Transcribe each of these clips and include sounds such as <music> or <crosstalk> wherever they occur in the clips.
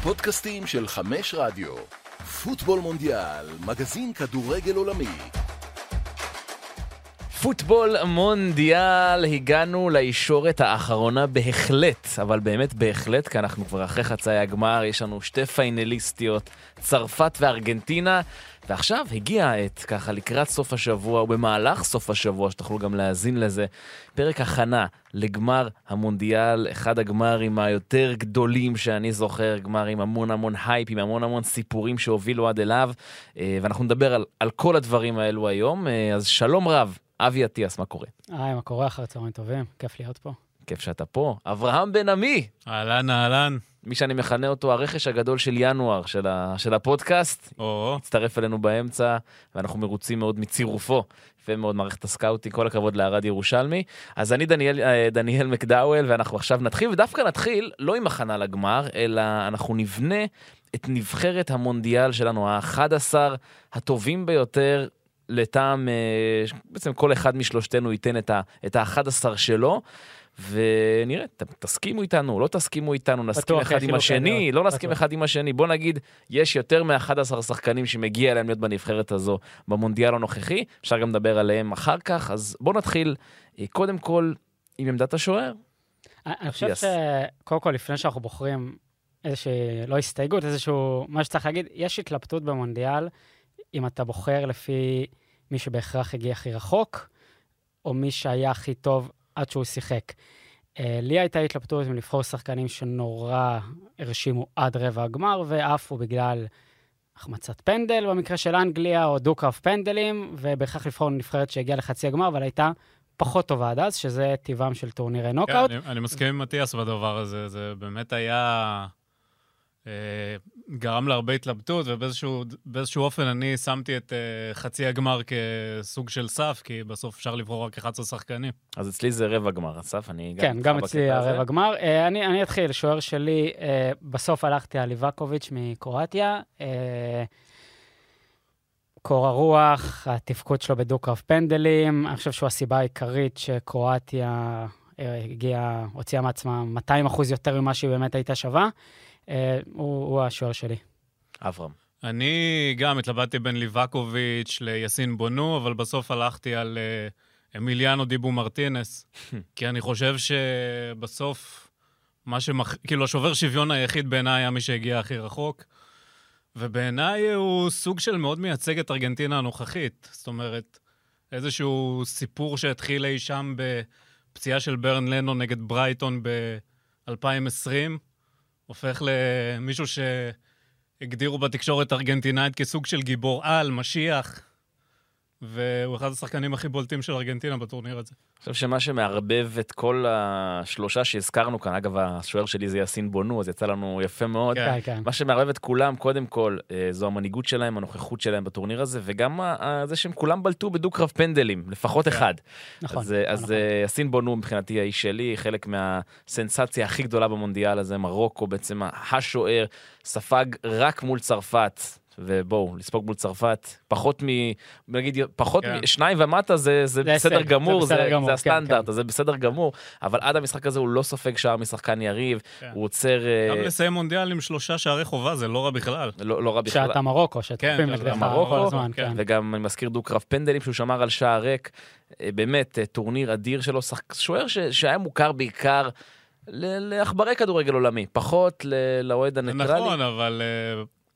הפודקאסטים של חמש רדיו. פוטבול מונדיאל, מגזין כדורגל עולמי. פוטבול מונדיאל, הגענו לישורת האחרונה בהחלט, אבל באמת בהחלט, כי אנחנו כבר אחרי חצאי הגמר, יש לנו שתי פיינליסטיות, צרפת וארגנטינה, ועכשיו הגיעה העת, ככה לקראת סוף השבוע, ובמהלך סוף השבוע, שתוכלו גם להאזין לזה, פרק הכנה לגמר המונדיאל, אחד הגמרים היותר גדולים שאני זוכר, גמר עם המון המון הייפ, עם המון המון סיפורים שהובילו עד אליו, אה, ואנחנו נדבר על, על כל הדברים האלו היום, אה, אז שלום רב. אבי אטיאס, מה קורה? היי, מה קורה? אחר צהריים טובים, כיף להיות פה. כיף שאתה פה. אברהם בן עמי, אהלן, אהלן. מי שאני מכנה אותו הרכש הגדול של ינואר של, ה, של הפודקאסט, או, הצטרף אלינו באמצע, ואנחנו מרוצים מאוד מצירופו. יפה מאוד מערכת הסקאוטינג, כל הכבוד לערד ירושלמי. אז אני דניאל, אה, דניאל מקדאוול, ואנחנו עכשיו נתחיל, ודווקא נתחיל לא עם הכנה לגמר, אלא אנחנו נבנה את נבחרת המונדיאל שלנו, ה-11 הטובים ביותר לטעם, אה, בעצם כל אחד משלושתנו ייתן את ה- את ה-11 שלו. ונראה, תסכימו איתנו, לא תסכימו איתנו, נסכים אחד עם חילוקי השני, לא נסכים. אחד עם השני. בוא נגיד, יש יותר מ-11 שחקנים שמגיע להם להיות בנבחרת הזו במונדיאל הנוכחי, אפשר גם לדבר עליהם אחר כך, אז בוא נתחיל אה, קודם כל עם עמדת השוער. אני חושב. שקודם כל, לפני שאנחנו בוחרים איזושהי, לא הסתייגות, איזשהו, מה שצריך להגיד, יש התלבטות במונדיאל, אם אתה בוחר לפי מי שבהכרח הגיע הכי רחוק, או מי שהיה הכי טוב עד שהוא שיחק. אה, לי הייתה התלבטות אם לבחור שחקנים שנורא הרשימו עד רבע הגמר, ועפו בגלל החמצת פנדל במקרה של אנגליה, או דו-קרב פנדלים, ובהכרח לבחור נבחרת שהגיעה לחצי הגמר, אבל הייתה פחות טובה עד אז, שזה טבעם של טורנירי כן, נוקאוט. אני, אני מסכים עם מתיאס בדבר הזה, זה באמת היה... אה, גרם להרבה התלבטות, ובאיזשהו באיזשהו אופן אני שמתי את אה, חצי הגמר כסוג של סף, כי בסוף אפשר לבחור רק 11 שחקנים. אז אצלי זה רבע גמר, אסף, אני כן, איתך גם אצלי. הרבע גמר. אה, אני, אני אתחיל, שוער שלי, בסוף הלכתי על ליבקוביץ' מקרואטיה. קור הרוח, התפקוד שלו בדו-קרב פנדלים, אני חושב שהוא הסיבה העיקרית שקרואטיה הגיעה, הוציאה מעצמה 200 אחוז יותר ממה שהיא באמת הייתה שווה. אה, הוא, הוא השוער שלי. אברהם. אני גם התלבטתי בין ליבקוביץ' ליאסין בונו, אבל בסוף הלכתי על אה, אמיליאנו דיבו מרטינס, <laughs> כי אני חושב שבסוף, מה שמח... כאילו, השובר שוויון היחיד בעיניי היה מי שהגיע הכי רחוק, ובעיניי הוא סוג של מאוד מייצג את ארגנטינה הנוכחית. זאת אומרת, איזשהו סיפור שהתחיל אי שם בפציעה של ברן לנו נגד ברייטון ב-2020, הופך למישהו ש... הגדירו בתקשורת ארגנטינאית כסוג של גיבור על, משיח, והוא אחד השחקנים הכי בולטים של ארגנטינה בטורניר הזה. אני חושב שמה שמערבב את כל השלושה שהזכרנו כאן, אגב, השוער שלי זה יאסין בונו, אז יצא לנו יפה מאוד. כן. כן, כן. מה שמערבב את כולם, קודם כל, אה, זו המנהיגות שלהם, הנוכחות שלהם בטורניר הזה, וגם ה- ה- זה שהם כולם בלטו בדו-קרב פנדלים, לפחות אחד. נכון. אז, אה, אז נכון. אה, יאסין בונו מבחינתי האיש שלי, חלק מהסנסציה הכי גדולה במונדיאל הזה, מרוקו בעצם השוער, ספג רק מול צרפת. ובואו, לספוג מול צרפת, פחות מ... נגיד, פחות כן. משניים ומטה זה, זה זה בסדר גמור, זה זה, בסדר גמור, זה כן, הסטנדרט, כן. אז זה בסדר גמור, אבל עד המשחק הזה הוא לא סופג שער משחקן יריב, כן. הוא עוצר... אה, גם לסיים מונדיאל עם שלושה שערי חובה זה לא רע בכלל. לא, לא רע בכלל. שאתה מרוקו, שתוקפים כן, נגדך מרוקו, כל הזמן, כן. כן. וגם אני מזכיר דו-קרב פנדלים שהוא שמר על שער ריק. אה, באמת, אה, טורניר אדיר שלו. שוער ש... שהיה מוכר בעיקר. לעכברי כדורגל עולמי, פחות. לאוהד הניטרלי. נכון, אבל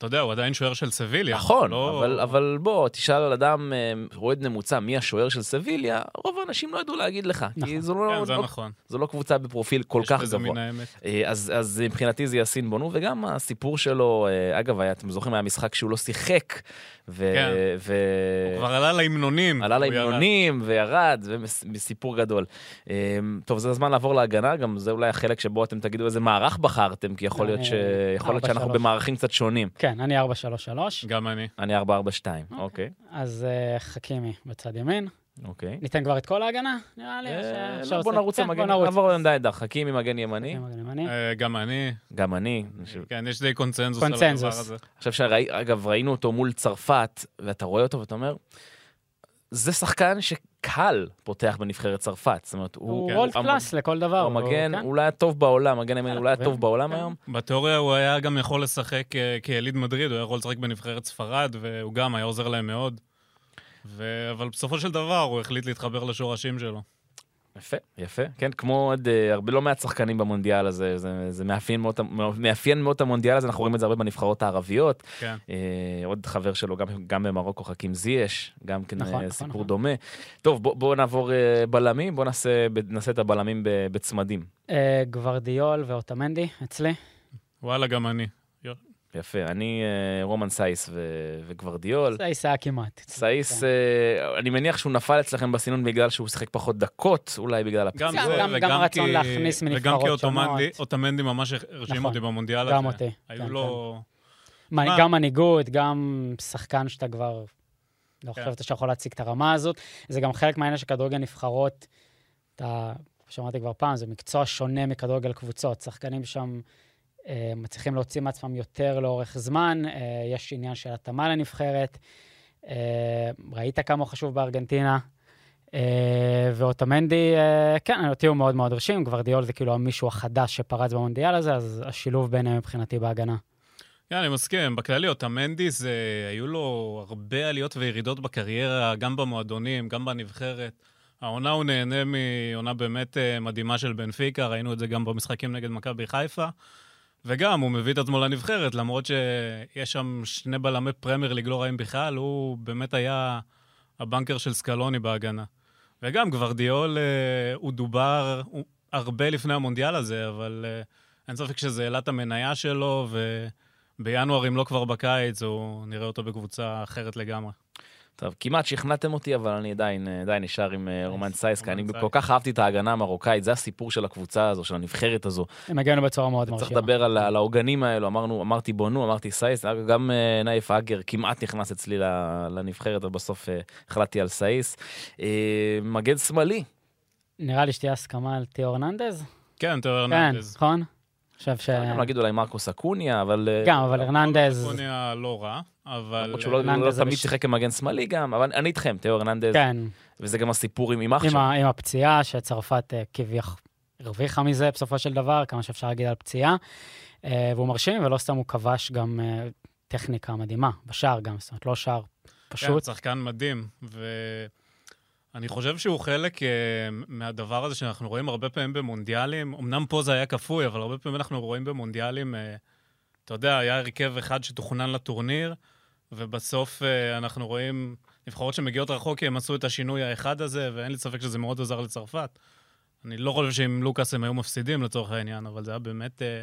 אתה יודע, הוא עדיין שוער של סביליה. נכון, לא- אבל, אבל בוא, תשאל על אדם, אה, אוהד ממוצע, מי השוער של סביליה, רוב האנשים לא ידעו להגיד לך. כי נכון. זו לא, כן, זה לא, נכון. זו לא קבוצה בפרופיל כל יש כך בזה גבוה. מן האמת. אה, אז, אז מבחינתי זה יאסין בונו, וגם הסיפור שלו, אה, אגב, היה, אתם זוכרים, היה משחק שהוא לא שיחק, ו... כן. ו... הוא כבר עלה להמנונים. עלה. להמנונים וירד, זה מס- סיפור גדול. אה, טוב, זה הזמן לעבור להגנה, גם זה אולי החלק שבו אתם תגידו איזה מערך בחרתם, כי יכול להיות, ש... יכול להיות שאנחנו. במערכים קצת שונים. כן, אני 433. גם אני. אני 442, אוקיי, אז אה, חכימי בצד ימין. אוקיי. ניתן כבר את כל ההגנה? נראה לי. אה, לא, אפשר בוא נרוץ כן, למגן, בוא נרוץ. נעבור לעמדה מגן ימני, חכימי, מגן ימני. אה, גם אני. גם אני. כן, יש די קונצנזוס על הדבר קונצנזוס. הזה. חושב שאגב, ראינו אותו מול צרפת, ואתה רואה אותו ואתה אומר, זה שחקן ש... קל פותח בנבחרת צרפת. זאת אומרת, הוא... הוא כן, וולד קלאס לכל דבר. הוא המגן, כן. אולי הטוב בעולם, מגן ימין אולי הטוב בעולם כן. היום. בתיאוריה הוא היה גם יכול לשחק אה, כיליד מדריד, הוא היה יכול לשחק בנבחרת ספרד, והוא גם היה עוזר להם מאוד. אבל בסופו של דבר הוא החליט להתחבר לשורשים שלו. יפה, יפה. כן, כמו עוד אה, הרבה, לא מעט שחקנים במונדיאל הזה, זה, זה מאפיין מאוד, מאפיין מאוד את המונדיאל הזה, אנחנו רואים את זה הרבה בנבחרות הערביות. כן. אה, עוד חבר שלו, גם, גם במרוקו, חכים זייש, גם כן נכון, אה, נכון, סיפור נכון. דומה. טוב, בואו בוא נעבור אה, בלמים, בואו נעשה, נעשה את הבלמים ב- בצמדים. אה, גוורדיול ואוטמנדי, אצלי. וואלה, גם אני. יפה, אני אה, רומן סייס ו- וגוורדיול. זה היה כמעט. סייס, כן. אה, אני מניח שהוא נפל אצלכם בסינון בגלל שהוא שיחק פחות דקות, אולי בגלל גם הפציעה. זה, גם- וגם גם הרצון כי- להכניס וגם מנבחרות כי אוטמנדי- שונות. אוטמנדי ממש הרשים נכון. אותי במונדיאל הזה. גם אותי, היו כן, לו... מה? גם מנהיגות, גם שחקן שאתה כבר לא כן. חשבת שיכול להציג את הרמה הזאת. זה גם חלק מהעניין של כדורגל נבחרות. אתה, כמו שאמרתי כבר פעם, זה מקצוע שונה מכדורגל קבוצות. שחקנים שם מצליחים להוציא מעצמם יותר לאורך זמן, אה, יש עניין של התאמה לנבחרת. אה, ראית כמה הוא חשוב בארגנטינה. אה, ואוטמנדי, אה, כן, אותי הוא מאוד מאוד הרשים, גוורדיאול זה כאילו המישהו החדש שפרץ במונדיאל הזה, אז השילוב ביניהם מבחינתי בהגנה. כן, אני מסכים. בכללי, אוטמנדי זה... היו לו הרבה עליות וירידות בקריירה, גם במועדונים, גם בנבחרת. העונה הוא נהנה מעונה באמת אה, מדהימה של בנפיקה, ראינו את זה גם במשחקים נגד מכבי חיפה. וגם, הוא מביא את עצמו לנבחרת, למרות שיש שם שני בלמי פרמייר ליג לא רעים בכלל, הוא באמת היה הבנקר של סקלוני בהגנה. וגם, גוורדיאול, אה, הוא דובר הוא, הרבה לפני המונדיאל הזה, אבל אה, אין ספק שזה העלה את המניה שלו, ובינואר, אם לא כבר בקיץ, הוא נראה אותו בקבוצה אחרת לגמרי. טוב, כמעט שכנעתם אותי, אבל אני עדיין, עדיין נשאר עם אה, רומן סייס, כי אני כל כך אהבתי את ההגנה המרוקאית, זה הסיפור של הקבוצה הזו, של הנבחרת הזו. הם הגענו בצורה מאוד צריך מרשימה. לדבר על, על העוגנים האלו, אמרנו, אמרתי בונו, אמרתי סייס, גם אה, נייף אגרד כמעט נכנס אצלי ל- לנבחרת, ובסוף אה, החלטתי על סייס. אה, מגן שמאלי, נראה לי שתהיה הסכמה על תיאו הרננדז. כן, תיאור כן, הרננדז. נכון? חושב ש... אפשר גם להגיד אולי מרקוס אקוניה, אבל... אה, גם, אבל הרננדז... קוניה לא רע, אבל... למרות שהוא לא- לא תמיד שיחק כמגן שמאלי גם, אבל אני איתכם, תיאו הרננדז, כן, וזה גם הסיפור עם אח עם הפציעה שצרפת אה, כביכול הרוויחה מזה בסופו של דבר, כמה שאפשר להגיד על פציעה. אה, והוא מרשים, ולא סתם הוא כבש גם טכניקה מדהימה, בשער גם, זאת אומרת, לא שער כן, פשוט. שחקן מדהים, ואני חושב שהוא חלק אה, מהדבר הזה שאנחנו רואים הרבה פעמים במונדיאלים. אמנם פה זה היה כפוי, אבל הרבה פעמים אנחנו רואים במונדיאלים, אה, אתה יודע, היה הרכב אחד שתוכנן לטורניר, ובסוף אה, אנחנו רואים נבחרות שמגיעות רחוק כי הם עשו את השינוי האחד הזה, ואין לי ספק שזה מאוד עזר לצרפת. אני לא חושב שעם לוקאס הם היו מפסידים לצורך העניין, אבל זה היה באמת אה,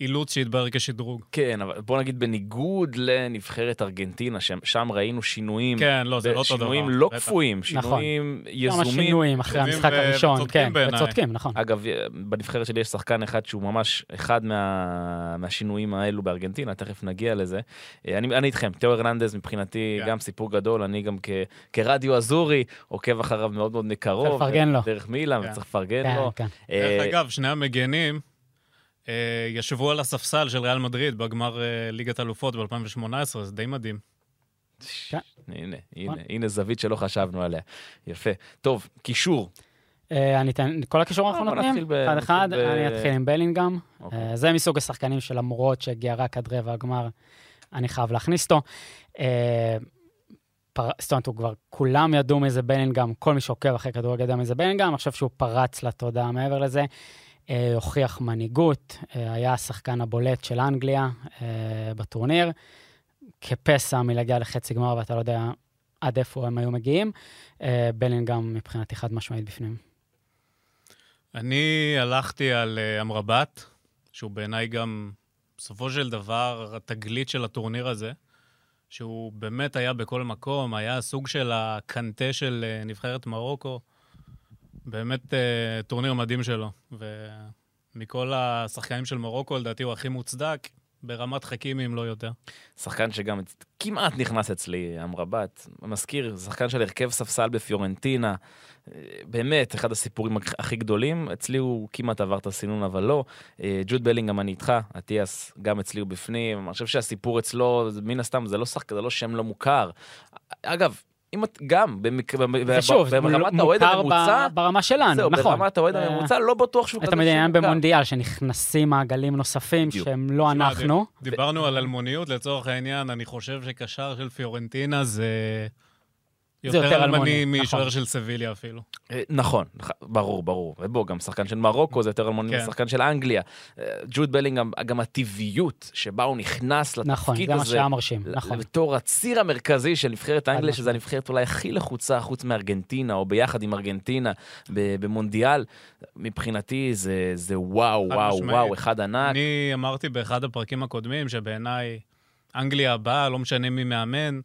אילוץ שהתברר כשדרוג. כן, אבל בוא נגיד בניגוד לנבחרת ארגנטינה, שם- שם ראינו שינויים, כן, לא, זה לא אותו דבר. שינויים לא. כפויים, שינויים יזומים. שינויים אחרי המשחק הראשון, כן. וצודקים, נכון. אגב, בנבחרת שלי יש שחקן אחד שהוא ממש אחד מה, מהשינויים האלו בארגנטינה, תכף נגיע לזה. אה, אני, אני איתכם, תיאו הרננדז מבחינתי כן. גם סיפור גדול, אני גם כרדיו אזורי עוקב אחריו מאוד מאוד מקרוב. צריך לפרגן לו. דרך מילאן, כן. וצריך לפרגן כן, לו. כן. אה, דרך אגב, שני המגנים אה, ישבו על הספסל של ריאל מדריד בגמר אה, ליגת אלופות ב-2018, זה די מדהים. הנה, הנה, נכון. הנה זווית שלא חשבנו עליה. יפה. טוב, קישור. אה, אני אתן, כל הקישור אנחנו נותנים? אחד אחד, אני אתחיל עם בלינגהם. אוקיי. אה, זה מסוג השחקנים שלמרות שהגיע רק עד רבע הגמר, אני חייב להכניס אותו. אה, זאת אומרת, הוא כבר, כולם ידעו מי זה בלינגהם, כל מי שעוקב אחרי כדורגל יודע מי זה בלינגהם, אני חושב שהוא פרץ לתודעה מעבר לזה. אה, הוכיח מנהיגות, אה, היה השחקן הבולט של אנגליה אה, בטורניר, כפסע מלהגיע לחצי גמר ואתה לא יודע עד איפה הם היו מגיעים. בלינגהם מבחינתי חד משמעית בפנים. אני הלכתי על אמרבת, שהוא בעיניי גם, בסופו של דבר, התגלית של הטורניר הזה, שהוא באמת היה בכל מקום, היה סוג של הקנטה של נבחרת מרוקו. באמת אה, טורניר מדהים שלו. ומכל השחקנים של מרוקו, לדעתי הוא הכי מוצדק, ברמת חכימי, אם לא יותר. שחקן שגם כמעט נכנס אצלי, אמרבת. מזכיר, שחקן של הרכב ספסל בפיורנטינה. אה, באמת, אחד הסיפורים הכ- הכי גדולים. אצלי הוא כמעט עבר את הסינון, אבל לא. אה, ג'וד בלינגהם, אני איתך. אטיאס, גם אצלי הוא בפנים. אני חושב שהסיפור אצלו, מן הסתם, זה לא שחקן, זה לא שם לא מוכר. אגב, אם את גם, במק- במ- ושוב, ברמת האוהד מוכר ב- הממוצע, ברמה שלנו, זהו, נכון. ברמת האוהד הממוצע, לא בטוח שהוא אתה כזה מבין, העניין שמוכר. במונדיאל, שנכנסים מעגלים נוספים בדיוק. שהם לא תשמע, אנחנו. דיברנו על אלמוניות, לצורך העניין, אני חושב שקשר של פיורנטינה זה יותר יותר אלמוני, אלמני משוער נכון. של סביליה אפילו. אה, נכון, ברור, ברור. ובוא, גם שחקן של מרוקו זה יותר אלמוני כן. משחקן של אנגליה. אה, ג'וד בלינגהם, גם הטבעיות שבה הוא נכנס נכון, לתפקיד זה מה הזה, שהיה מרשים, נכון. בתור הציר המרכזי של נבחרת אנגליה. שזה הנבחרת אולי הכי לחוצה חוץ מארגנטינה, או ביחד עם ארגנטינה ב- במונדיאל, מבחינתי זה, זה וואו, וואו, משמעית. וואו, אחד ענק. אני אמרתי באחד הפרקים הקודמים שבעיניי אנגליה הבאה, לא משנה מי מאמן,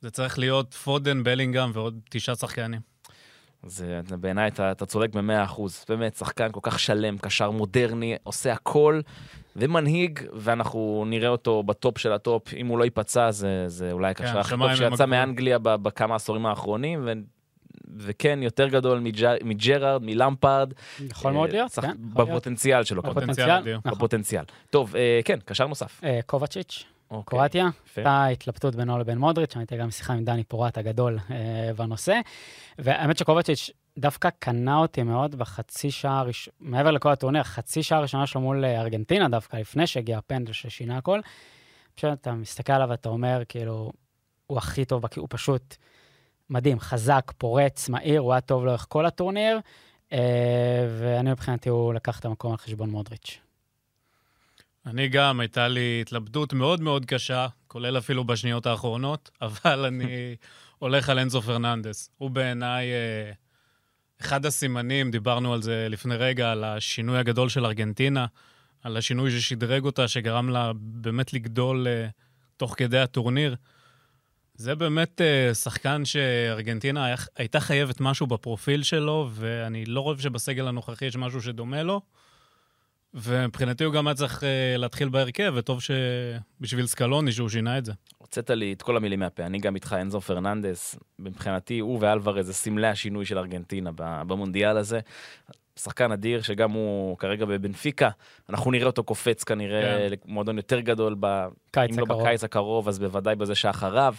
זה צריך להיות פודן, בלינגהם ועוד תשעה שחקנים. זה בעיניי אתה, אתה צודק במאה אחוז. באמת, שחקן כל כך שלם, קשר מודרני, עושה הכל, ומנהיג, ואנחנו נראה אותו בטופ של הטופ. אם הוא לא ייפצע, זה, זה אולי הקשר הכי טוב שיצא הגבול. מאנגליה ב- בכמה העשורים האחרונים, ו... וכן, יותר גדול מג'ר, מג'רארד, מלמפרד. יכול מאוד אה, להיות, כן. בפוטנציאל שלו. בפוטנציאל אדיר. נכון. בפוטנציאל. טוב, אה, כן, קשר נוסף. אה, קובצ'יץ', אוקיי, קרואטיה. הייתה התלבטות בינו לבין מודריץ', הייתה גם שיחה עם דני פורט הגדול אה, בנושא. והאמת שקובצ'יץ' דווקא קנה אותי מאוד בחצי שעה, הראש- מעבר לכל הטורניר, חצי שעה הראשונה שלו מול אה, ארגנטינה דווקא, לפני שהגיע הפנדל ששינה הכל. פשוט אתה מסתכל עליו ואתה אומר, כאילו, הוא הכי טוב, הוא פשוט מדהים, חזק, פורץ, מהיר, הוא היה טוב לאורך כל הטורניר, אה, ואני מבחינתי, הוא לקח את המקום על חשבון מודריץ'. אני גם, הייתה לי התלבטות מאוד מאוד קשה, כולל אפילו בשניות האחרונות, <laughs> אבל אני הולך על אנזו פרננדס. הוא בעיניי אה, אחד הסימנים, דיברנו על זה לפני רגע, על השינוי הגדול של ארגנטינה, על השינוי ששדרג אותה, שגרם לה באמת לגדול אה, תוך כדי הטורניר. זה באמת אה, שחקן שארגנטינה הייתה חייבת משהו בפרופיל שלו, ואני לא חושב שבסגל הנוכחי יש משהו שדומה לו. ומבחינתי הוא גם היה צריך אה, להתחיל בהרכב, וטוב שבשביל סקלוני שהוא שינה את זה. הוצאת לי את כל המילים מהפה, אני גם איתך, אנזו פרננדס, מבחינתי הוא ואלוורז זה סמלי השינוי של ארגנטינה במונדיאל הזה. שחקן אדיר שגם הוא כרגע בבנפיקה, אנחנו נראה אותו קופץ כנראה כן. למועדון יותר גדול, ב... אם לא הקרוב. בקיץ הקרוב, אז בוודאי בזה שאחריו.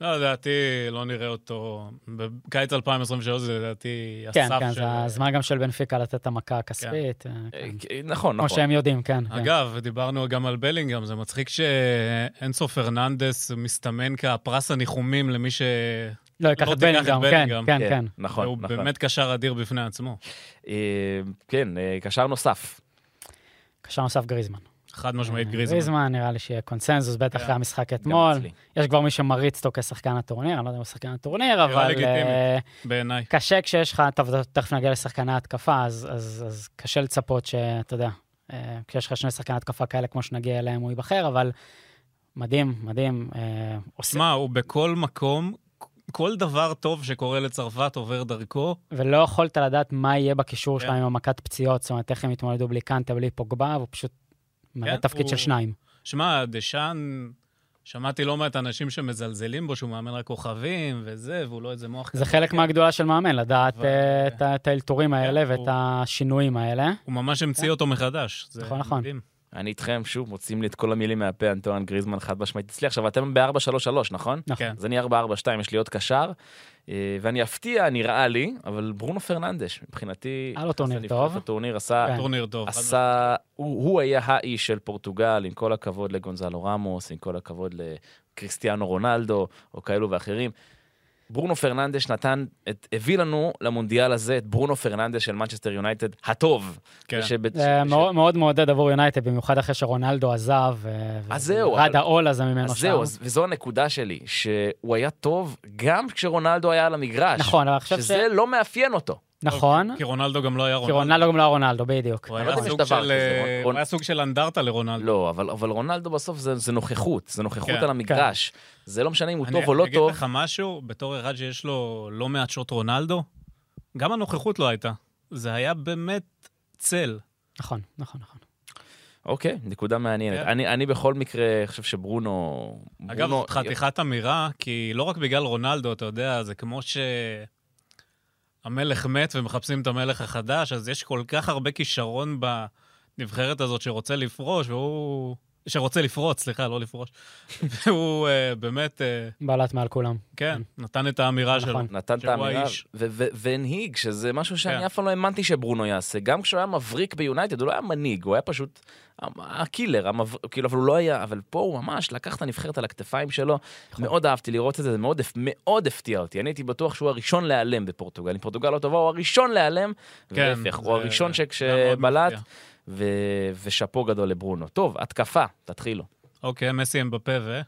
לא, לדעתי לא נראה אותו. בקיץ 2023 זה לדעתי כן, הסף כן, של... זה הזמן גם של בנפיקה לתת את המכה הכספית. כן. נכון, כמו נכון. שהם יודעים, כן. כן. אגב, דיברנו גם על בלינגהם, זה מצחיק שאנסו פרננדס מסתמן כפרס הניחומים למי ש... לא, ייקח לא את בלינגהם, כן. כן, כן. נכון, נכון. באמת קשר אדיר בפני עצמו. אה, כן, קשר נוסף. קשר נוסף גריזמן. חד משמעית אה, גריזמן. גריזמן, נראה לי שיהיה קונסנזוס, בטח כן. אחרי המשחק אתמול. יש כבר מי שמריץ אותו כשחקן הטורניר, אני לא יודע אם הוא שחקן הטורניר, אבל לגיטימית. אה, בעיניי. קשה כשיש לך, תכף נגיע לשחקני התקפה, אז- קשה לצפות שאתה יודע, אה, כשיש לך שני שחקני התקפה כאלה, כמו שנגיע אליהם, הוא ייבחר, אבל מדהים, מדהים. שמע, הוא בכל מקום, כל דבר טוב שקורה לצרפת עובר דרכו. ולא יכולת לדעת מה יהיה בקישור כן. שלהם עם המכת פציעות, זאת אומרת, איך הם יתמודדו בלי קנטה, בלי פוגבה, והוא פשוט כן, תפקיד הוא- של שניים. שמע, דשאן, שמעתי לא מעט אנשים שמזלזלים בו, שהוא מאמן רק כוכבים וזה, והוא לא איזה מוח זה חלק מהגדולה של מאמן, לדעת אבל- אה, את האלתורים האלה כן, ואת הוא- השינויים האלה. הוא ממש המציא אותו מחדש. נכון, נכון. אני איתכם, שוב, מוצאים לי את כל המילים מהפה, אנטואן גריזמן חד משמעית אצלי. עכשיו, אתם ב-4-3-3, נכון? נכון. אז אני 4-4-2, יש לי עוד קשר, אה, ואני אפתיע, נראה לי, אבל ברונו פרננדש, מבחינתי... היה לו טורניר טוב. הטורניר עשה... כן. טורניר טוב. עשה, הוא היה האיש של פורטוגל, עם כל הכבוד לגונזלו רמוס, עם כל הכבוד לקריסטיאנו רונלדו, או כאלו ואחרים. ברונו פרננדש נתן, את, הביא לנו למונדיאל הזה את ברונו פרננדש של מנצ'סטר יונייטד הטוב. כן. ושב- זה ש- מאוד מאוד מעודד עבור יונייטד, במיוחד אחרי שרונלדו עזב. אז זהו, העול הזה ממנו אז שם. זהו, וזו הנקודה שלי, שהוא היה טוב גם כשרונלדו היה על המגרש. נכון, אבל אני חושב ש... שזה לא מאפיין אותו. נכון, כי רונלדו גם לא היה כי רונלדו. רונלדו גם לא היה רונלדו, בדיוק. הוא אני לא היה סוג של, אה, סוג של אנדרטה לרונלדו. לא, אבל, אבל רונלדו בסוף זה, זה נוכחות, זה נוכחות כן. על המגרש. זה לא משנה אם הוא אני- טוב או לא אני טוב. אגיד לך משהו, בתור אחד שיש לו לא מעט שעות רונלדו, גם הנוכחות לא הייתה. זה היה באמת צל. נכון, נכון, נכון. אוקיי, נקודה מעניינת. כן. אני, אני בכל מקרה חושב שברונו... אגב, ברונו- חתיכת אמירה, כי לא רק בגלל רונלדו, אתה יודע, זה כמו שהמלך מת ומחפשים את המלך החדש, אז יש כל כך הרבה כישרון בנבחרת הזאת שרוצה לפרוש, והוא שרוצה לפרוץ, סליחה, לא לפרוש. <laughs> והוא אה, באמת, אה, בלט מעל כולם. כן, נתן את האמירה שלו. נכון. נתן את האמירה, והנהיג, שזה משהו שאני כן. אף פעם לא האמנתי שברונו יעשה. גם כשהוא היה מבריק ביונייטד, הוא לא היה מנהיג, הוא היה פשוט הקילר, המב... כאילו, אבל הוא לא היה, אבל פה הוא ממש לקח את הנבחרת על הכתפיים שלו. נכון. מאוד אהבתי לראות את זה, זה מאוד, מאוד הפתיע אותי. אני הייתי בטוח שהוא הראשון להיעלם בפורטוגל. אם פורטוגל לא טובה, הוא הראשון להיעלם, כן, ולהפך, הוא הראשון זה ו- ושאפו גדול לברונו. טוב, התקפה, תתחילו. אוקיי, מסי אמבפה ו...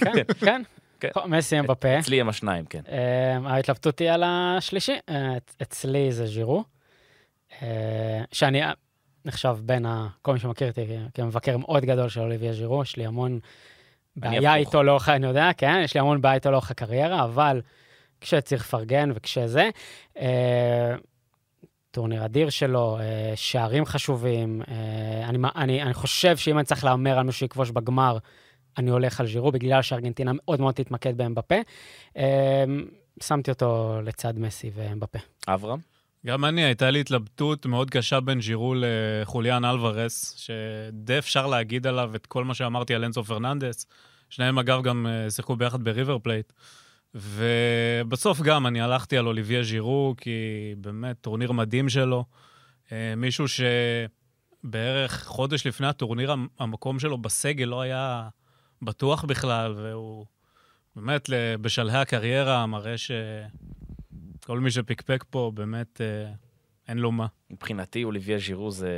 כן, כן. כן. מסי אמבפה. אצלי הם השניים, כן. אה, ההתלבטות היא על השלישי, אה, אצלי זה ז'ירו, אה, שאני נחשב בין ה... כל מי שמכיר אותי כמבקר מאוד גדול של אוליביה ז'ירו, יש לי המון בעיה. איתו לאורך, אני יודע, כן, יש לי המון בעיה איתו לאורך הקריירה, אבל כשצריך לפרגן וכשזה, טורניר אדיר שלו, אה, שערים חשובים, אה, אני, אני, אני חושב שאם אני צריך להמר על מישהו שיכבוש בגמר, אני הולך על ז'ירו, בגלל שארגנטינה מאוד מאוד תתמקד באמבפה. אה, שמתי אותו לצד מסי ואמבפה. אברהם? גם אני, הייתה לי התלבטות מאוד קשה בין ז'ירו לחוליאן אלוורס, שדי אפשר להגיד עליו את כל מה שאמרתי על אנסו פרננדס. שניהם, אגב, גם שיחקו ביחד בריבר פלייט. ובסוף גם אני הלכתי על אוליביה ז'ירו, כי באמת, טורניר מדהים שלו. אה, מישהו שבערך חודש לפני הטורניר, המ- המקום שלו בסגל לא היה בטוח בכלל, והוא באמת, בשלהי הקריירה, מראה שכל מי שפקפק פה, באמת, אה, אין לו מה. מבחינתי אוליביה ז'ירו זה...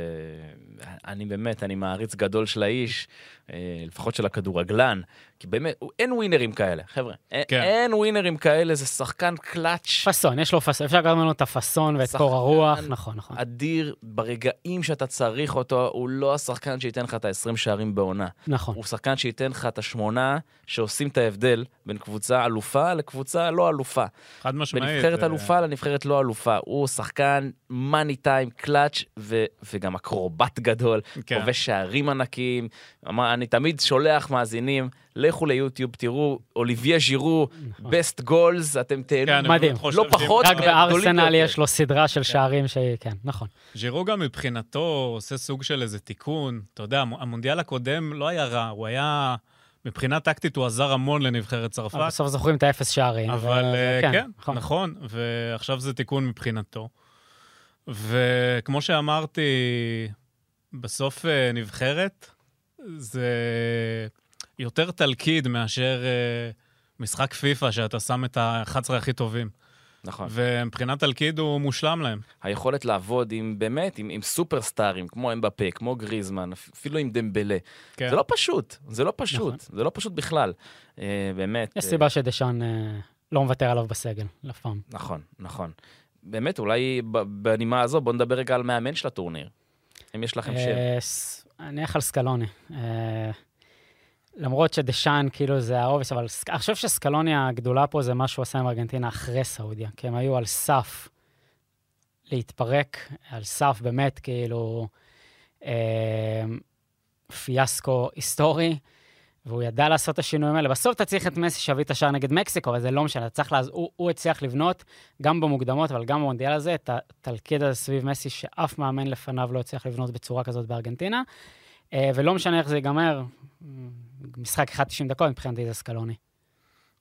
אני באמת, אני מעריץ גדול של האיש, אה, לפחות של הכדורגלן, כי באמת, אין ווינרים כאלה, חבר'ה. אין- כן. אין ווינרים כאלה, זה שחקן קלאץ' פאסון, יש לו פאסון, אפשר לקחת ממנו את הפאסון ואת קור הרוח, נכון, נכון. אדיר, ברגעים שאתה צריך אותו, הוא לא השחקן שייתן לך את ה-20 שערים בעונה. נכון. הוא שחקן שייתן לך את השמונה שעושים את ההבדל בין קבוצה אלופה לקבוצה לא אלופה. חד משמעית. בנבחרת אה, אלופה לנבחרת לא אלופה. הוא שחקן מאני טיים, קלאץ', ו- וגם אקרובט גדול, כן. כובש שערים ענקיים. אמר, אני תמיד שולח מאזינים, לכו ליוטיוב, תראו, אוליביה ז'ירו, נכון. בסט גולס, אתם תהנו. כן, מדהים. לא פחות רק בארסנל. יש לו סדרה של שערים ש... כן, נכון. ז'ירו גם מבחינתו עושה סוג של איזה תיקון. אתה יודע, המ- המונדיאל הקודם לא היה רע, הוא היה... מבחינה טקטית הוא עזר המון לנבחרת צרפת. בסוף זוכרים את האפס שערים. אבל ו- אה, כן, כן, נכון. נכון, ועכשיו זה תיקון מבחינתו. וכמו שאמרתי, בסוף אה, נבחרת זה יותר תלכיד מאשר אה, משחק פיפא, שאתה שם את ה-11 הכי טובים. נכון. ומבחינת תלכיד הוא מושלם להם. היכולת לעבוד עם, באמת, עם, עם סופרסטארים, כמו אמבפה, כמו גריזמן, אפילו עם דמבלה. כן. זה לא פשוט, זה לא פשוט, נכון. זה לא פשוט בכלל. אה, באמת. יש אה, סיבה שדשאן אה, לא מוותר עליו בסגל, אף פעם. נכון, נכון. באמת, אולי בנימה הזו, בואו נדבר רגע על מאמן של הטורניר. אם יש לכם שם. אה, אני אלך על סקלוני. אה, למרות שדשאן כאילו זה ה obvious, אבל אני חושב שסקלוני הגדולה פה זה מה שהוא עשה עם ארגנטינה אחרי סעודיה, כי הם היו על סף להתפרק, על סף באמת כאילו אה, פיאסקו היסטורי, והוא ידע לעשות את השינויים האלה. בסוף אתה צריך את מסי שיביא את השער נגד מקסיקו, אבל זה לא משנה, צריך לעז... הוא, הוא הצליח לבנות, גם במוקדמות, אבל גם במונדיאל הזה, את התלכיד הזה סביב מסי, שאף מאמן לפניו לא הצליח לבנות בצורה כזאת בארגנטינה. אה, ולא משנה איך זה ייגמר, משחק 1-90 דקות, מבחינתי זה סקלוני.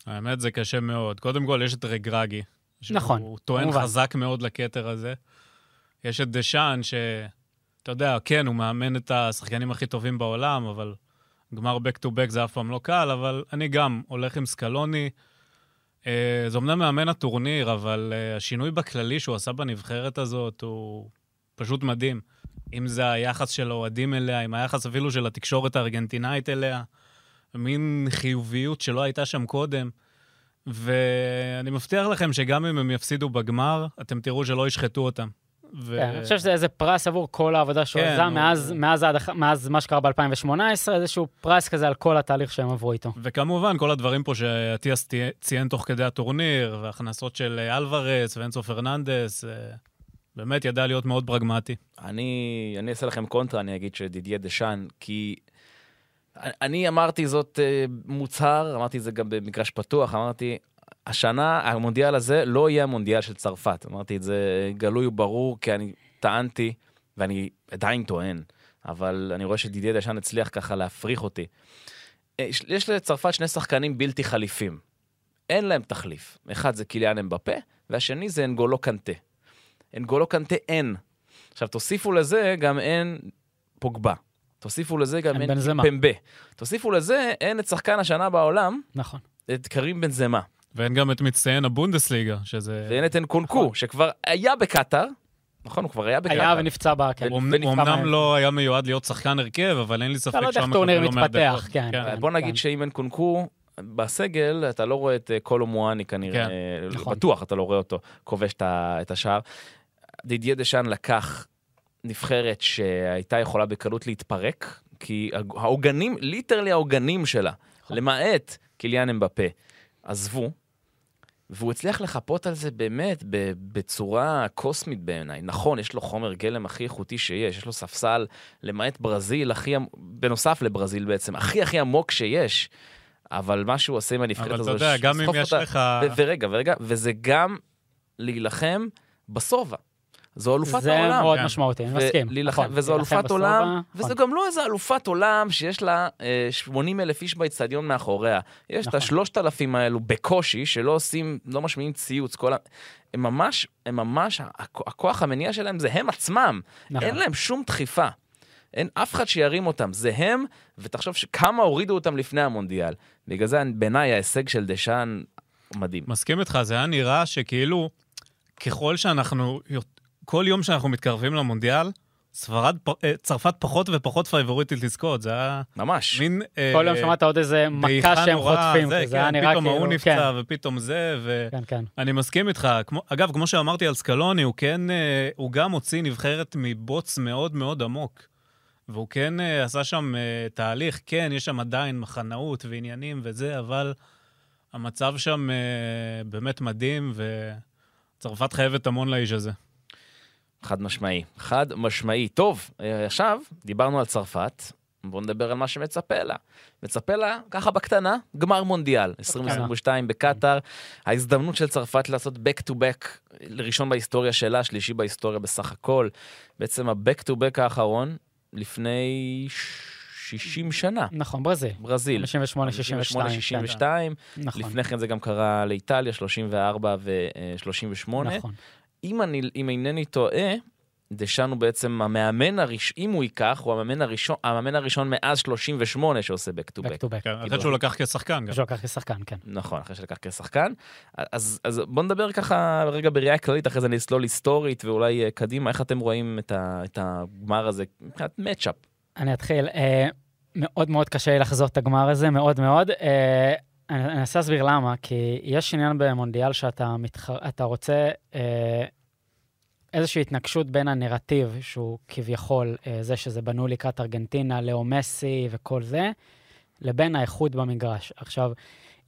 האמת, זה קשה מאוד. קודם כל, יש את רגרגי. נכון, הוא טוען כמובן. חזק מאוד לכתר הזה. יש את דשאן, שאתה יודע, כן, הוא מאמן את השחקנים הכי טובים בעולם, אבל גמר back to back זה אף פעם לא קל, אבל אני גם הולך עם סקלוני. אה, זה אמנם מאמן הטורניר, אבל אה, השינוי בכללי שהוא עשה בנבחרת הזאת הוא פשוט מדהים. אם זה היחס של האוהדים אליה, אם היחס אפילו של התקשורת הארגנטינאית אליה, מין חיוביות שלא הייתה שם קודם. ואני מבטיח לכם שגם אם הם יפסידו בגמר, אתם תראו שלא ישחטו אותם. ו... כן, אני חושב שזה איזה פרס עבור כל העבודה שהוא כן, הוא- מאז, מאז, אח- מאז מה שקרה ב-2018, איזשהו פרס כזה על כל התהליך שהם עברו איתו. וכמובן, כל הדברים פה שאטיאס ציין תוך כדי הטורניר, והכנסות של אה, אלוורס ואנסו פרננדס, אה, באמת ידע להיות מאוד פרגמטי. אני, אני אעשה לכם קונטרה, אני אגיד שדידיה דשאן, כי אני אמרתי זאת אה, מוצהר, אמרתי את זה גם במגרש פתוח, אמרתי, השנה, המונדיאל הזה לא יהיה המונדיאל של צרפת. אמרתי את זה גלוי וברור, כי אני טענתי, ואני עדיין טוען, אבל אני רואה שדידיה דשן הצליח ככה להפריך אותי. אה, יש- לצרפת שני שחקנים בלתי חליפים. אין להם תחליף. אחד זה קיליאן אמבפה, והשני זה אנגולו קנטה. אנגולו קנטה אין. עכשיו, תוסיפו לזה גם אין פוגבה. תוסיפו לזה גם אין אין. פמבה. תוסיפו לזה, אין את שחקן השנה בעולם, נכון. את קרים בנזמה. ואין גם את מצטיין הבונדסליגה, שזה... ואין את אנקונקו, שכבר היה בקטאר. נכון, הוא כבר היה בקטאר. היה ונפצע בה, כן. הוא אמנם. לא היה מיועד להיות שחקן הרכב, אבל אין לי ספק אתה לא יודע איך שם טורניר מתפתח, דקות. כן. אה, בוא נגיד שאם אין קונקו בסגל, אתה לא רואה את אה, קולו מואני כנראה, כן, אה, נכון. בטוח אתה לא רואה אותו כובש את השער. דידיה דשאן לקח נבחרת שהייתה יכולה בקלות להתפרק, כי העוגנים, literally העוגנים שלה, נכון. למעט קיליאן אמבפה, עזבו, והוא הצליח לחפות על זה באמת בצורה קוסמית בעיניי. נכון, יש לו חומר גלם הכי איכותי שיש, יש לו ספסל, למעט ברזיל, הכי, בנוסף לברזיל בעצם, הכי הכי עמוק שיש. אבל מה שהוא עושה עם הנבחרת אבל הזו, אתה יודע, גם אם יש אותה- לך... ורגע, ורגע, וזה גם להילחם בסובה. זו אלופת זה העולם. מאוד כן. משמעותי, אני מסכים. נכון, וזו אלופת בסובה, עולם, נכון. וזו גם לא איזה אלופת עולם שיש לה אה, 80 אלף איש באצטדיון מאחוריה. יש את נכון. השלושת אלפים האלו בקושי, שלא עושים, לא משמיעים ציוץ, כל ה... הם ממש, הם ממש, הכ- הכוח המניע שלהם זה הם עצמם. נכון. אין להם שום דחיפה. אין אף אחד שירים אותם, זה הם, ותחשוב כמה הורידו אותם לפני המונדיאל. בגלל זה בעיניי ההישג של דשאן מדהים. מסכים איתך, זה היה נראה שכאילו, ככל שאנחנו, כל יום שאנחנו מתקרבים למונדיאל, ספרד, אה, צרפת פחות ופחות פייבוריטית לזכות, זה היה ממש. מין... אה, כל יום שמעת עוד איזה מכה שהם נוראה, חוטפים, זה, כי זה היה כן, נראה פתאום כאילו... ההוא כן, נפצע ופתאום זה, ו... כן, כן. אני מסכים איתך. כמו, אגב, כמו שאמרתי על סקלוני, הוא כן, אה, הוא גם הוציא נבחרת מבוץ מאוד מאוד עמוק. והוא כן אה, עשה שם אה, תהליך, כן, יש שם עדיין מחנאות ועניינים וזה, אבל המצב שם אה, באמת מדהים, וצרפת חייבת המון לאיש הזה. חד משמעי. חד משמעי. טוב, אה, עכשיו דיברנו על צרפת, בואו נדבר על מה שמצפה לה. מצפה לה, ככה בקטנה, גמר מונדיאל, 2022 בקטאר. ההזדמנות של צרפת לעשות back to back, ראשון בהיסטוריה שלה, שלישי בהיסטוריה בסך הכל. בעצם ה-back to back האחרון, לפני 60 שנה. נכון, ברזיל. ברזיל. 58, 62. 62, נכון. לפני כן זה גם קרה לאיטליה, 34 ו-38. נכון. אם, אני, אם אינני טועה, דשאן הוא בעצם המאמן הראשון, אם הוא ייקח, הוא המאמן הראשון, המאמן הראשון מאז 38 שעושה back to back back. to back. כן, אחרי שהוא לקח כשחקן גם. שהוא לקח כשחקן, כן. נכון, אחרי שלקח כשחקן. אז, אז בוא נדבר ככה רגע בראייה כללית, אחרי זה נסלול היסטורית ואולי אה, קדימה, איך אתם רואים את, ה, את הגמר הזה מבחינת מצ'אפ? אני אתחיל. אה, מאוד מאוד קשה לחזות את הגמר הזה, מאוד מאוד. אה, אני אני אנסה להסביר למה, כי יש עניין במונדיאל שאתה מתח... אתה רוצה אה, איזושהי התנגשות בין הנרטיב, שהוא כביכול אה, זה שזה בנוי לקראת ארגנטינה, לאו מסי וכל זה, לבין האיכות במגרש. עכשיו,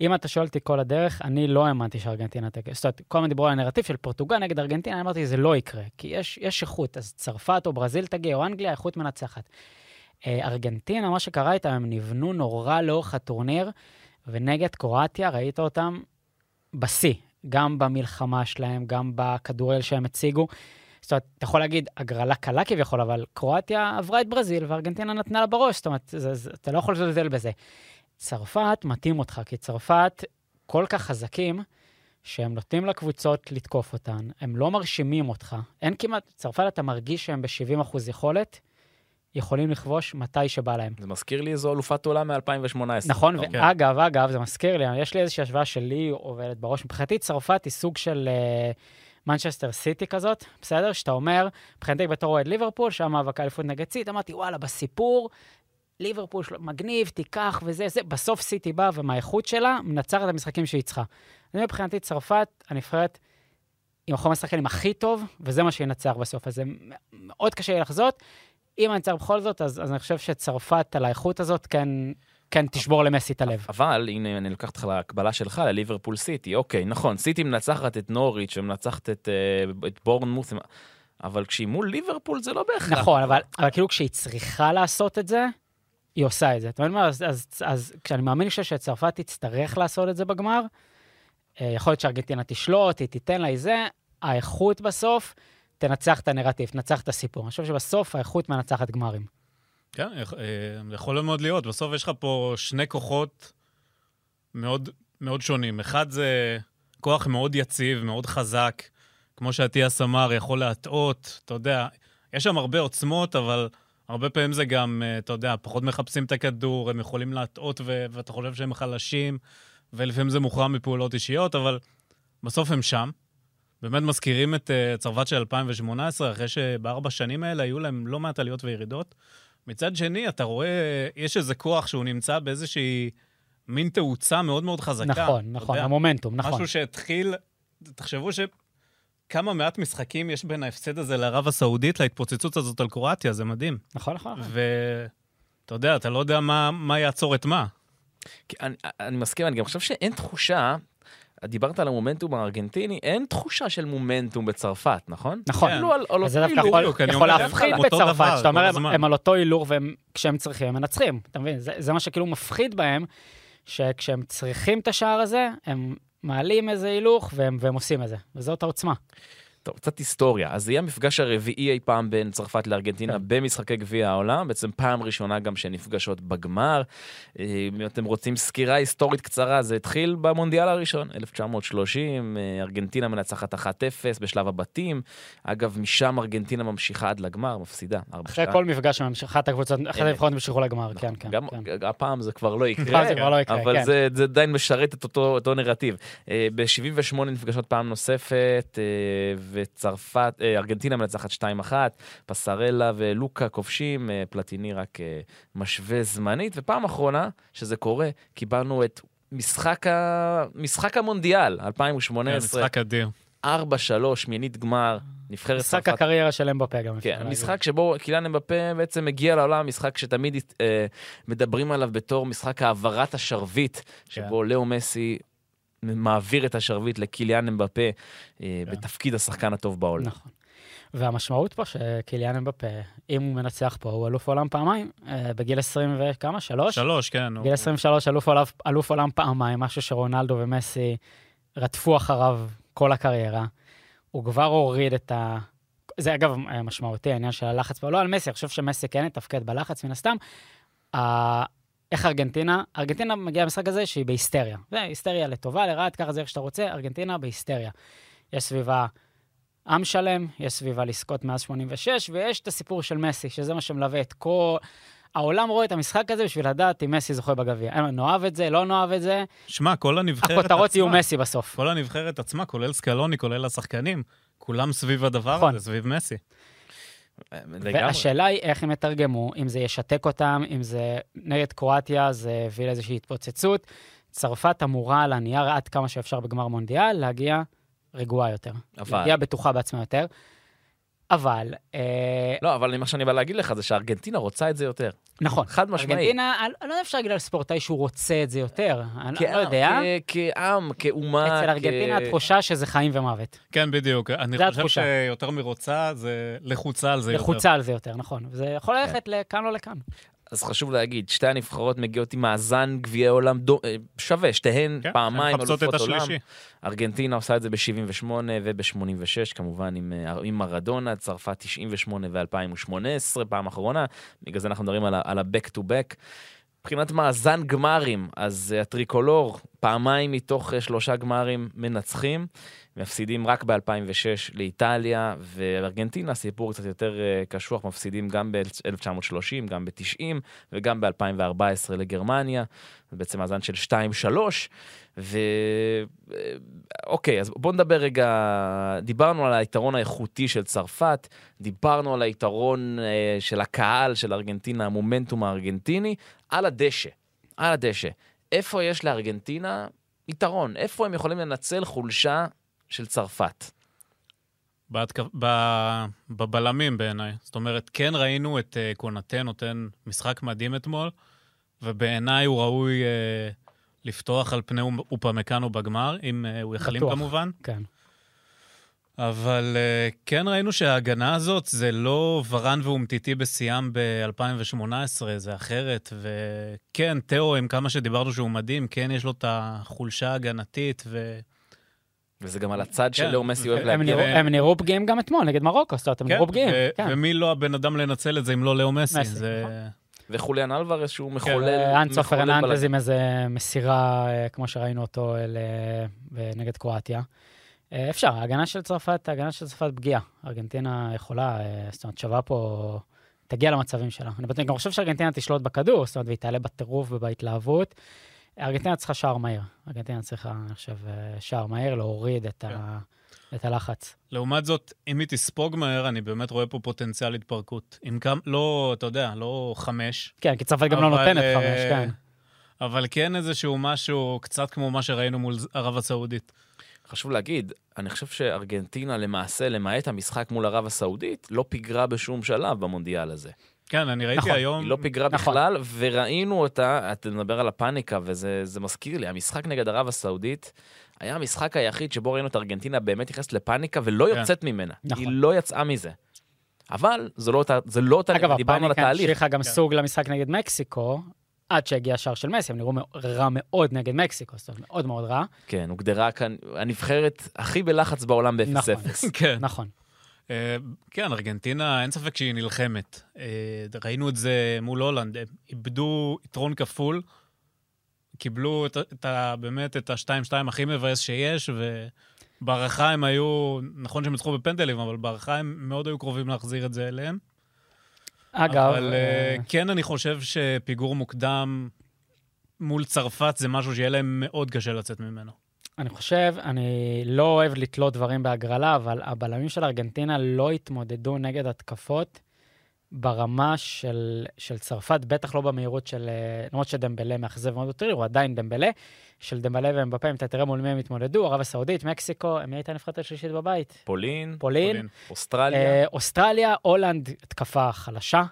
אם אתה שואל אותי כל הדרך, אני לא האמנתי שארגנטינה תגיע. זאת אומרת, כל הזמן דיברו על הנרטיב של פורטוגל נגד ארגנטינה, אני אמרתי, זה לא יקרה, כי יש, יש איכות, אז צרפת או ברזיל תגיע, או אנגליה, איכות מנצחת. אה, ארגנטינה, מה שקרה איתם, הם נבנו נורא לאורך הטורניר, ונגד קרואטיה ראית אותם בשיא, גם במלחמה שלהם, גם בכדורגל שהם הציגו. זאת אומרת, אתה יכול להגיד, הגרלה קלה כביכול, אבל קרואטיה עברה את ברזיל וארגנטינה נתנה לה בראש, זאת אומרת, זה, זה, אתה לא יכול לזלזל בזה. צרפת מתאים אותך, כי צרפת כל כך חזקים, שהם נותנים לקבוצות לתקוף אותן, הם לא מרשימים אותך. אין כמעט, צרפת אתה מרגיש שהם ב-70% יכולת, יכולים לכבוש מתי שבא להם. זה מזכיר לי איזו אלופת עולם מ-2018. נכון, אוקיי. ואגב, אגב, זה מזכיר לי, יש לי איזושהי השוואה שלי עובדת בראש. מבחינתי, צרפת היא סוג של מנצ'סטר סיטי כזאת, בסדר? שאתה אומר, מבחינתי בתור אוהד ליברפול, שהיה מאבק אליפות נגד סיטי, אמרתי, וואלה, בסיפור, ליברפול שלו, מגניב, תיקח וזה, זה. בסוף סיטי באה, ומהאיכות שלה, מנצחת את המשחקים שהיא צריכה. אני מבחינתי, צרפת, הנבחרת עם החומר השחקנים הכי טוב, וזה מה שינצח בסוף. אז זה מאוד קשה לי לחזות. אם אני צריך בכל זאת, אז, אז אני חושב שצרפת על האיכות הזאת כן, כן תשבור למסי את הלב. אבל הנה, אני לוקח אותך להקבלה שלך לליברפול סיטי. אוקיי, נכון, סיטי מנצחת את נוריץ' ומנצחת את, אה, את בורנמוס, אבל כשהיא מול ליברפול זה לא בהכרח. נכון, אבל, אבל כאילו כשהיא צריכה לעשות את זה, היא עושה את זה. אתה מבין מה? אז, אז, אז כשאני מאמין שצרפת תצטרך לעשות את זה בגמר, אה, יכול להיות שארגנטינה תשלוט, היא תיתן לה איזה, האיכות בסוף תנצח את הנרטיב, תנצח את הסיפור. אני חושב שבסוף האיכות מנצחת גמרים. כן, יכ- אה, יכול מאוד להיות. בסוף יש לך פה שני כוחות מאוד, מאוד שונים. אחד זה כוח מאוד יציב, מאוד חזק, כמו שאטיאס אמר, יכול להטעות, אתה יודע, יש שם הרבה עוצמות, אבל הרבה פעמים זה גם, אה, אתה יודע, פחות מחפשים את הכדור, הם יכולים להטעות ו- ואתה חושב שהם חלשים, ולפעמים זה מוכרע מפעולות אישיות, אבל בסוף הם שם. באמת מזכירים את uh, צרפת של 2018, אחרי שבארבע שנים האלה היו להם לא מעט עליות וירידות. מצד שני, אתה רואה, יש איזה כוח שהוא נמצא באיזושהי מין תאוצה מאוד מאוד חזקה. נכון, נכון, יודע, המומנטום, נכון. משהו שהתחיל, תחשבו שכמה מעט משחקים יש בין ההפסד הזה לערב הסעודית להתפוצצות הזאת על קרואטיה, זה מדהים. נכון, נכון. נכון. ואתה יודע, אתה לא יודע מה, מה יעצור את מה. אני, אני מסכים, אני גם חושב שאין תחושה, דיברת על המומנטום הארגנטיני, אין תחושה של מומנטום בצרפת, נכון? נכון. כאילו על, על אז זה אותו דווקא הילוך. יכול, להפחיד בצרפת, שאתה אומר, הם, על אותו הילוך, וכשהם צריכים, הם מנצחים, אתה מבין? זה, זה מה שכאילו מפחיד בהם, שכשהם צריכים את השער הזה, הם מעלים איזה הילוך והם, והם עושים את זה, וזאת העוצמה. טוב, קצת היסטוריה. אז זה יהיה המפגש הרביעי אי פעם בין צרפת לארגנטינה כן. במשחקי גביע העולם, בעצם פעם ראשונה גם שהן נפגשות בגמר. אה, אם אתם רוצים סקירה היסטורית קצרה, זה התחיל במונדיאל הראשון, 1930, אה, ארגנטינה מנצחת 1-0 בשלב הבתים. אגב, משם ארגנטינה ממשיכה עד לגמר, מפסידה. 4-2. אחרי כל מפגש אחת הקבוצות, אחת אמת. הנבחרות המשיכו לגמר, כן, כן. גם כן. הפעם זה כבר לא יקרה, זה כבר לא יקרה, אבל כן. זה, זה עדיין משרת את אותו, אותו נרטיב. אה, ב-78 נפגשות פעם נוספת, אה, וצרפת, אה, ארגנטינה מנצחת 2-1, פסרלה ולוקה כובשים, אה, פלטיני רק אה, משווה זמנית, ופעם אחרונה שזה קורה, קיבלנו את משחק, ה... משחק המונדיאל, כן, 2018, משחק אדיר. 4-3, שמינית גמר, נבחרת משחק צרפת הקריירה של אמבפה גם. כן. משחק שבו קיליאן אמבפה בעצם מגיע לעולם, משחק שתמיד אה, מדברים עליו בתור משחק העברת השרביט, שבו לאו מסי מעביר את השרביט לקיליאן אמבפה אה, כן. בתפקיד השחקן הטוב בעולם. נכון. והמשמעות פה שקיליאן אמבפה, אם הוא מנצח פה, הוא אלוף עולם פעמיים, אה, בגיל 20 וכמה? שלוש? שלוש, כן. הוא- בגיל 23 אלוף עולם, אלוף עולם פעמיים, משהו שרונלדו ומסי רדפו אחריו כל הקריירה. הוא כבר הוריד את ה... זה אגב אה, משמעותי, העניין של הלחץ פה, לא על מסי, אני חושב שמסי כן יתפקד בלחץ מן הסתם. איך ארגנטינה? ארגנטינה מגיעה למשחק הזה שהיא בהיסטריה. זה היסטריה לטובה, תקח את זה איך שאתה רוצה, ארגנטינה בהיסטריה. יש סביבה עם שלם, יש סביבה לזכות מאז 86, ויש את הסיפור של מסי, שזה מה שמלווה את כל... העולם רואה את המשחק הזה בשביל לדעת אם מסי זוכה בגביע. אין, נאהב את זה, לא נאהב את זה, שמע, כל הנבחרת עצמה... הכותרות יהיו מסי בסוף. כל הנבחרת עצמה, כולל סקלוני, כולל השחקנים, כולם סביב הדבר נכון. הזה, סביב מסי. והשאלה היא איך הם יתרגמו, אם זה ישתק אותם, אם זה נגד קרואטיה, זה הביא לאיזושהי התפוצצות. צרפת אמורה על הנייר עד כמה שאפשר בגמר מונדיאל להגיע רגועה יותר. אבל- להגיע בטוחה בעצמה יותר. אבל, אה, לא, אבל מה שאני בא להגיד לך זה שארגנטינה רוצה את זה יותר. נכון. חד משמעית. ארגנטינה, אני לא יודע אפשר להגיד על ספורטאי שהוא רוצה את זה יותר. אני לא יודע. כעם, כאומה. אצל ארגנטינה כ- התחושה שזה חיים ומוות. כן, בדיוק. אני זה חושב התחושה. שיותר מרוצה, זה לחוצה על זה יותר. לחוצה על זה יותר, נכון. וזה כן. יכול ללכת לכאן או לכאן. אז חשוב להגיד, שתי הנבחרות מגיעות עם מאזן גביעי עולם דו- אה, שווה, שתיהן כן, פעמיים אלופות עולם. השלישי. ארגנטינה עושה את זה ב-78 וב-86, כמובן עם, אה, עם מרדונה, צרפת 98 ו-2018, פעם אחרונה, בגלל זה אנחנו מדברים על ה-back to back. מבחינת מאזן גמרים, אז אה, הטריקולור, פעמיים מתוך אה, שלושה גמרים מנצחים, מפסידים רק ב-2006 לאיטליה, וארגנטינה, סיפור קצת יותר אה, קשוח, מפסידים גם ב-1930, גם ב-90 וגם ב-2014 לגרמניה, זה בעצם מאזן של 2-3, ו... אה, אז בואו נדבר רגע, דיברנו על היתרון האיכותי של צרפת, דיברנו על היתרון אה, של הקהל של ארגנטינה, המומנטום הארגנטיני, על הדשא, על הדשא. איפה יש לארגנטינה יתרון? איפה הם יכולים לנצל חולשה של צרפת? בהתקפ... ב- בבלמים בעיניי. זאת אומרת, כן ראינו את uh, קונטה נותן משחק מדהים אתמול, ובעיניי הוא ראוי uh, לפתוח על פני אופ- אופמקאנו בגמר, אם uh, הוא יחלים בטוח. כמובן. כן. אבל uh, כן ראינו שההגנה הזאת זה לא ורן ואומטיטי בשיאם ב-2018, זה אחרת. וכן, תאו, עם כמה שדיברנו שהוא מדהים, כן יש לו את החולשה ההגנתית, ו... וזה גם על הצד כן, של לאו מסי אוהב להגיע. הם נראו פגיעים גם אתמול נגד מרוקו, זאת אומרת, הם כן, נראו פגיעים. כן. ומי לא הבן אדם לנצל את זה אם לא לאו מסי? וחוליאן אלוורס, שהוא מחולל... אה, מחולל פרננדז. עם איזה מסירה, אה, כמו שראינו אותו אה, נגד קרואטיה. אפשר, ההגנה של צרפת, ההגנה של צרפת פגיעה. ארגנטינה יכולה, זאת אומרת, שווה פה, תגיע למצבים שלה. אני גם חושב שארגנטינה תשלוט בכדור, זאת אומרת, והיא תעלה בטירוף ובהתלהבות. ארגנטינה צריכה שער מהיר. ארגנטינה צריכה, אני חושב, שער מהיר, להוריד את, ה, את הלחץ. לעומת זאת, אם היא תספוג מהר, אני באמת רואה פה פוטנציאל התפרקות. עם כמה, לא, אתה יודע, לא חמש. כן, כי צרפת גם לא אבל, נותנת אה, חמש, כן. אבל כן איזשהו משהו, קצת כמו מה שראינו מול ערב הסעודית. חשוב להגיד, אני חושב שארגנטינה למעשה, למעט המשחק מול ערב הסעודית, לא פיגרה בשום שלב במונדיאל הזה. כן, אני ראיתי נכון, היום... היא לא פיגרה נכון. בכלל, וראינו אותה, אתה מדבר על הפאניקה, וזה זה מזכיר לי, המשחק נגד ערב הסעודית היה המשחק היחיד שבו ראינו את ארגנטינה באמת נכנסת לפאניקה ולא כן. יוצאת ממנה. נכון. היא לא יצאה מזה. אבל זה לא אותה, זה לא אותה, אגב, דיברנו על הפאניקה התהליך. המשיכה גם כן. סוג למשחק נגד מקסיקו, עד שהגיע השער של מסי, הם נראו רע מאוד נגד מקסיקו, זאת אומרת, מאוד מאוד רע. כן, הוגדרה כאן הנבחרת הכי בלחץ בעולם נכון. ב-0-0. <laughs> כן. נכון. אה, כן, ארגנטינה, אין ספק שהיא נלחמת. אה, ראינו את זה מול הולנד, הם איבדו יתרון כפול, קיבלו את, את ה, באמת את ה-2-2 הכי מבאס שיש, ובהערכה הם היו, נכון שהם ניצחו בפנדלים, אבל בהערכה הם מאוד היו קרובים להחזיר את זה אליהם. אגב, אבל אה, אה, כן, אני חושב שפיגור מוקדם מול צרפת זה משהו שיהיה להם מאוד קשה לצאת ממנו. אני חושב, אני לא אוהב לתלות דברים בהגרלה, אבל הבלמים של ארגנטינה לא התמודדו נגד התקפות ברמה של, של צרפת, בטח לא במהירות של, אה, למרות שדמבלה מאכזב מאוד אותי, הוא עדיין דמבלה, של דמבלה ואמבפה, אם אתה תראה מול מי הם התמודדו, ערב הסעודית, מקסיקו, מי הייתה הנבחרת השלישית בבית? פולין, פולין, פולין. אוסטרליה, אה, אוסטרליה, הולנד, התקפה חלשה,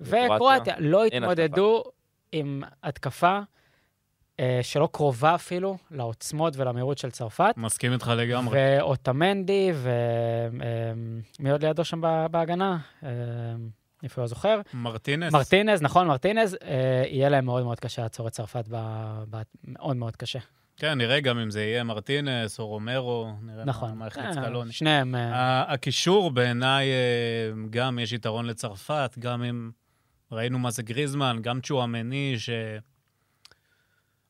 וקרואטיה, לא התמודדו עם התקפה אה, שלא קרובה אפילו לעוצמות ולמהירות של צרפת. מסכים איתך לגמרי. ואוטמנדי, ומי עוד לידו שם ב- בהגנה? אה, איפה הוא זוכר? מרטינס. מרטינז, נכון, מרטינז, אה, יהיה להם מאוד מאוד קשה לעצור את צרפת, ב- ב- מאוד מאוד קשה. כן, נראה גם אם זה יהיה מרטינס או רומרו, נראה נכון. מה- יחליט אה, סקלוני. שניהם, אה, הקישור בעיניי, אה, גם יש יתרון לצרפת, גם אם ראינו מה זה גריזמן, גם צ'ואמני, ש...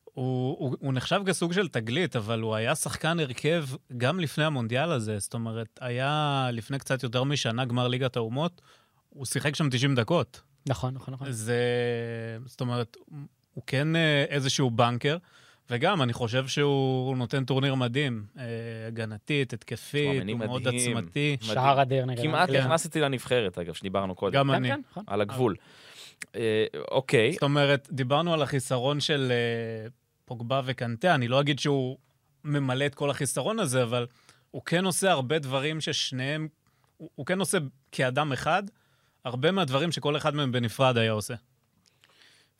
הוא, הוא, הוא נחשב כסוג של תגלית, אבל הוא היה שחקן הרכב גם לפני המונדיאל הזה. זאת אומרת, היה לפני קצת יותר משנה גמר ליגת האומות, הוא שיחק שם 90 דקות. נכון, נכון, נכון. זה... זאת אומרת, הוא כן אה, איזשהו בנקר, וגם, אני חושב שהוא נותן טורניר מדהים. אה, הגנתית, התקפית, הוא מאוד. עצמתי. שער אדיר נגד כמעט אנגליה. נכנס איתי לנבחרת, אגב, שדיברנו קודם, גם כן, אני. כן, נכון. על הגבול. אה, אוקיי, זאת אומרת, דיברנו על החיסרון של פוגבה וקנטה, אני לא אגיד שהוא ממלא את כל החיסרון הזה, אבל הוא כן עושה הרבה דברים ששניהם, הוא, הוא כן עושה כאדם אחד, הרבה מהדברים שכל אחד מהם בנפרד היה עושה.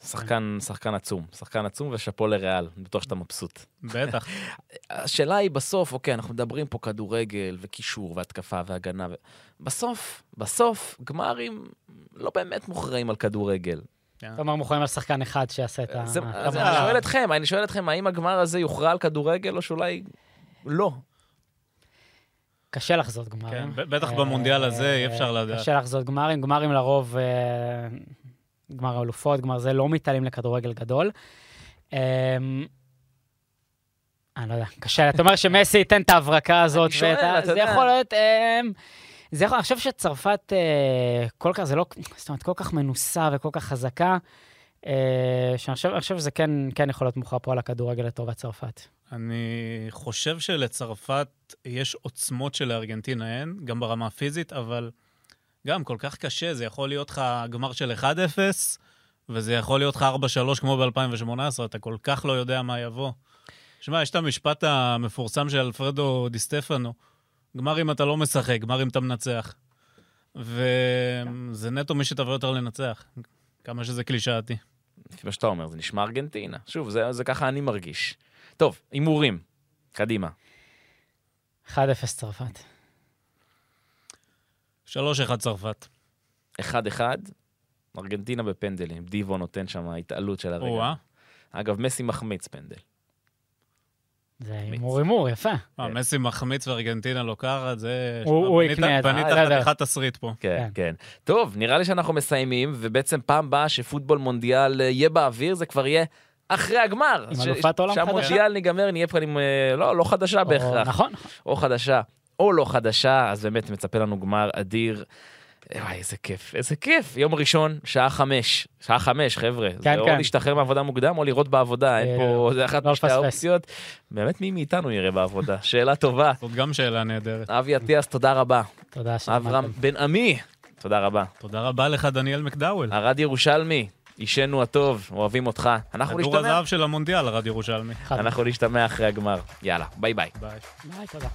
שחקן, שחקן עצום, שחקן עצום ושאפו לריאל, אני בטוח שאתה מבסוט. בטח. <laughs> השאלה היא בסוף, אוקיי, אנחנו מדברים פה כדורגל וקישור והתקפה והגנה. ו... בסוף, בסוף, גמרים לא באמת מוכרעים על כדורגל. אתה אומר מוכנים על שחקן אחד שיעשה את ה... אני שואל אתכם, אני שואל אתכם, האם הגמר הזה יוכרע על כדורגל או שאולי לא? קשה לחזות גמרים. כן, בטח אה, במונדיאל הזה אי אפשר לדעת. קשה לחזות גמרים. גמרים לרוב, אה, גמר אלופות, גמר זה, לא מתעלים לכדורגל גדול. אה, אני לא יודע, קשה, אתה אומר שמסי ייתן את ההברקה הזאת, שואל, ואת ה- אתה זה יודע. יכול להיות... אה, זה יכול, אני חושב שצרפת אה, כל כך, זה לא, זאת אומרת, כל כך מנוסה וכל כך חזקה, אה, שאני חושב, שזה כן, כן יכול להיות מוכרע פה על הכדורגל לטובת צרפת. אני חושב שלצרפת יש עוצמות שלארגנטינה אין, גם ברמה הפיזית, אבל גם כל כך קשה, זה יכול להיות לך גמר של 1-0, וזה יכול להיות לך 4-3 כמו ב-2018, אתה כל כך לא יודע מה יבוא. שמע, יש את המשפט המפורסם של אלפרדו די סטפנו, גמר אם אתה לא משחק, גמר אם אתה מנצח. וזה נטו מי שתבוא יותר לנצח, כמה שזה קלישאתי. לפי מה שאתה אומר, זה נשמע ארגנטינה. שוב, זה, זה ככה אני מרגיש. טוב, הימורים, קדימה. 1-0 צרפת. 3-1 צרפת. 1-1, ארגנטינה בפנדלים. דיבו נותן שם התעלות של הרגע. אגב, מסי מחמיץ פנדל. זה. הימור הימור, יפה. אה, מסי מחמיץ וארגנטינה לוקחת, זה... הוא- יקנה את זה, בנית בסדר. חתיכת תסריט פה. כן, כן. כן. טוב, נראה לי שאנחנו מסיימים, ובעצם פעם באה שפוטבול מונדיאל אה, יהיה באוויר, זה כבר יהיה אחרי הגמר. עם אלופת עולם שהמונדיאל ניגמר, נהיה פה עם... אה, לא, לא חדשה או- בהכרח. נכון. או חדשה או לא חדשה, אז באמת מצפה לנו גמר אדיר. וואי, איזה כיף, איזה כיף. יום ראשון, שעה חמש. שעה חמש, חבר'ה. כן, זה או כן. להשתחרר מעבודה מוקדם או לראות בעבודה, אין אה, פה, זה אחת לא משתי. האופציות. באמת, מי מאיתנו יראה בעבודה? <laughs> שאלה טובה. זאת גם שאלה נהדרת. אבי אטיאס, תודה רבה. תודה אברהם שהזמנתם. בן עמי, תודה רבה. תודה רבה לך, דניאל מקדאוול. ארד ירושלמי, אישנו הטוב, אוהבים אותך. אנחנו כדור נשתמע, הזהב של המונדיאל, ארד ירושלמי. אנחנו נשתמע אחרי הגמר. יאללה, ביי ביי. ביי. ביי, תודה.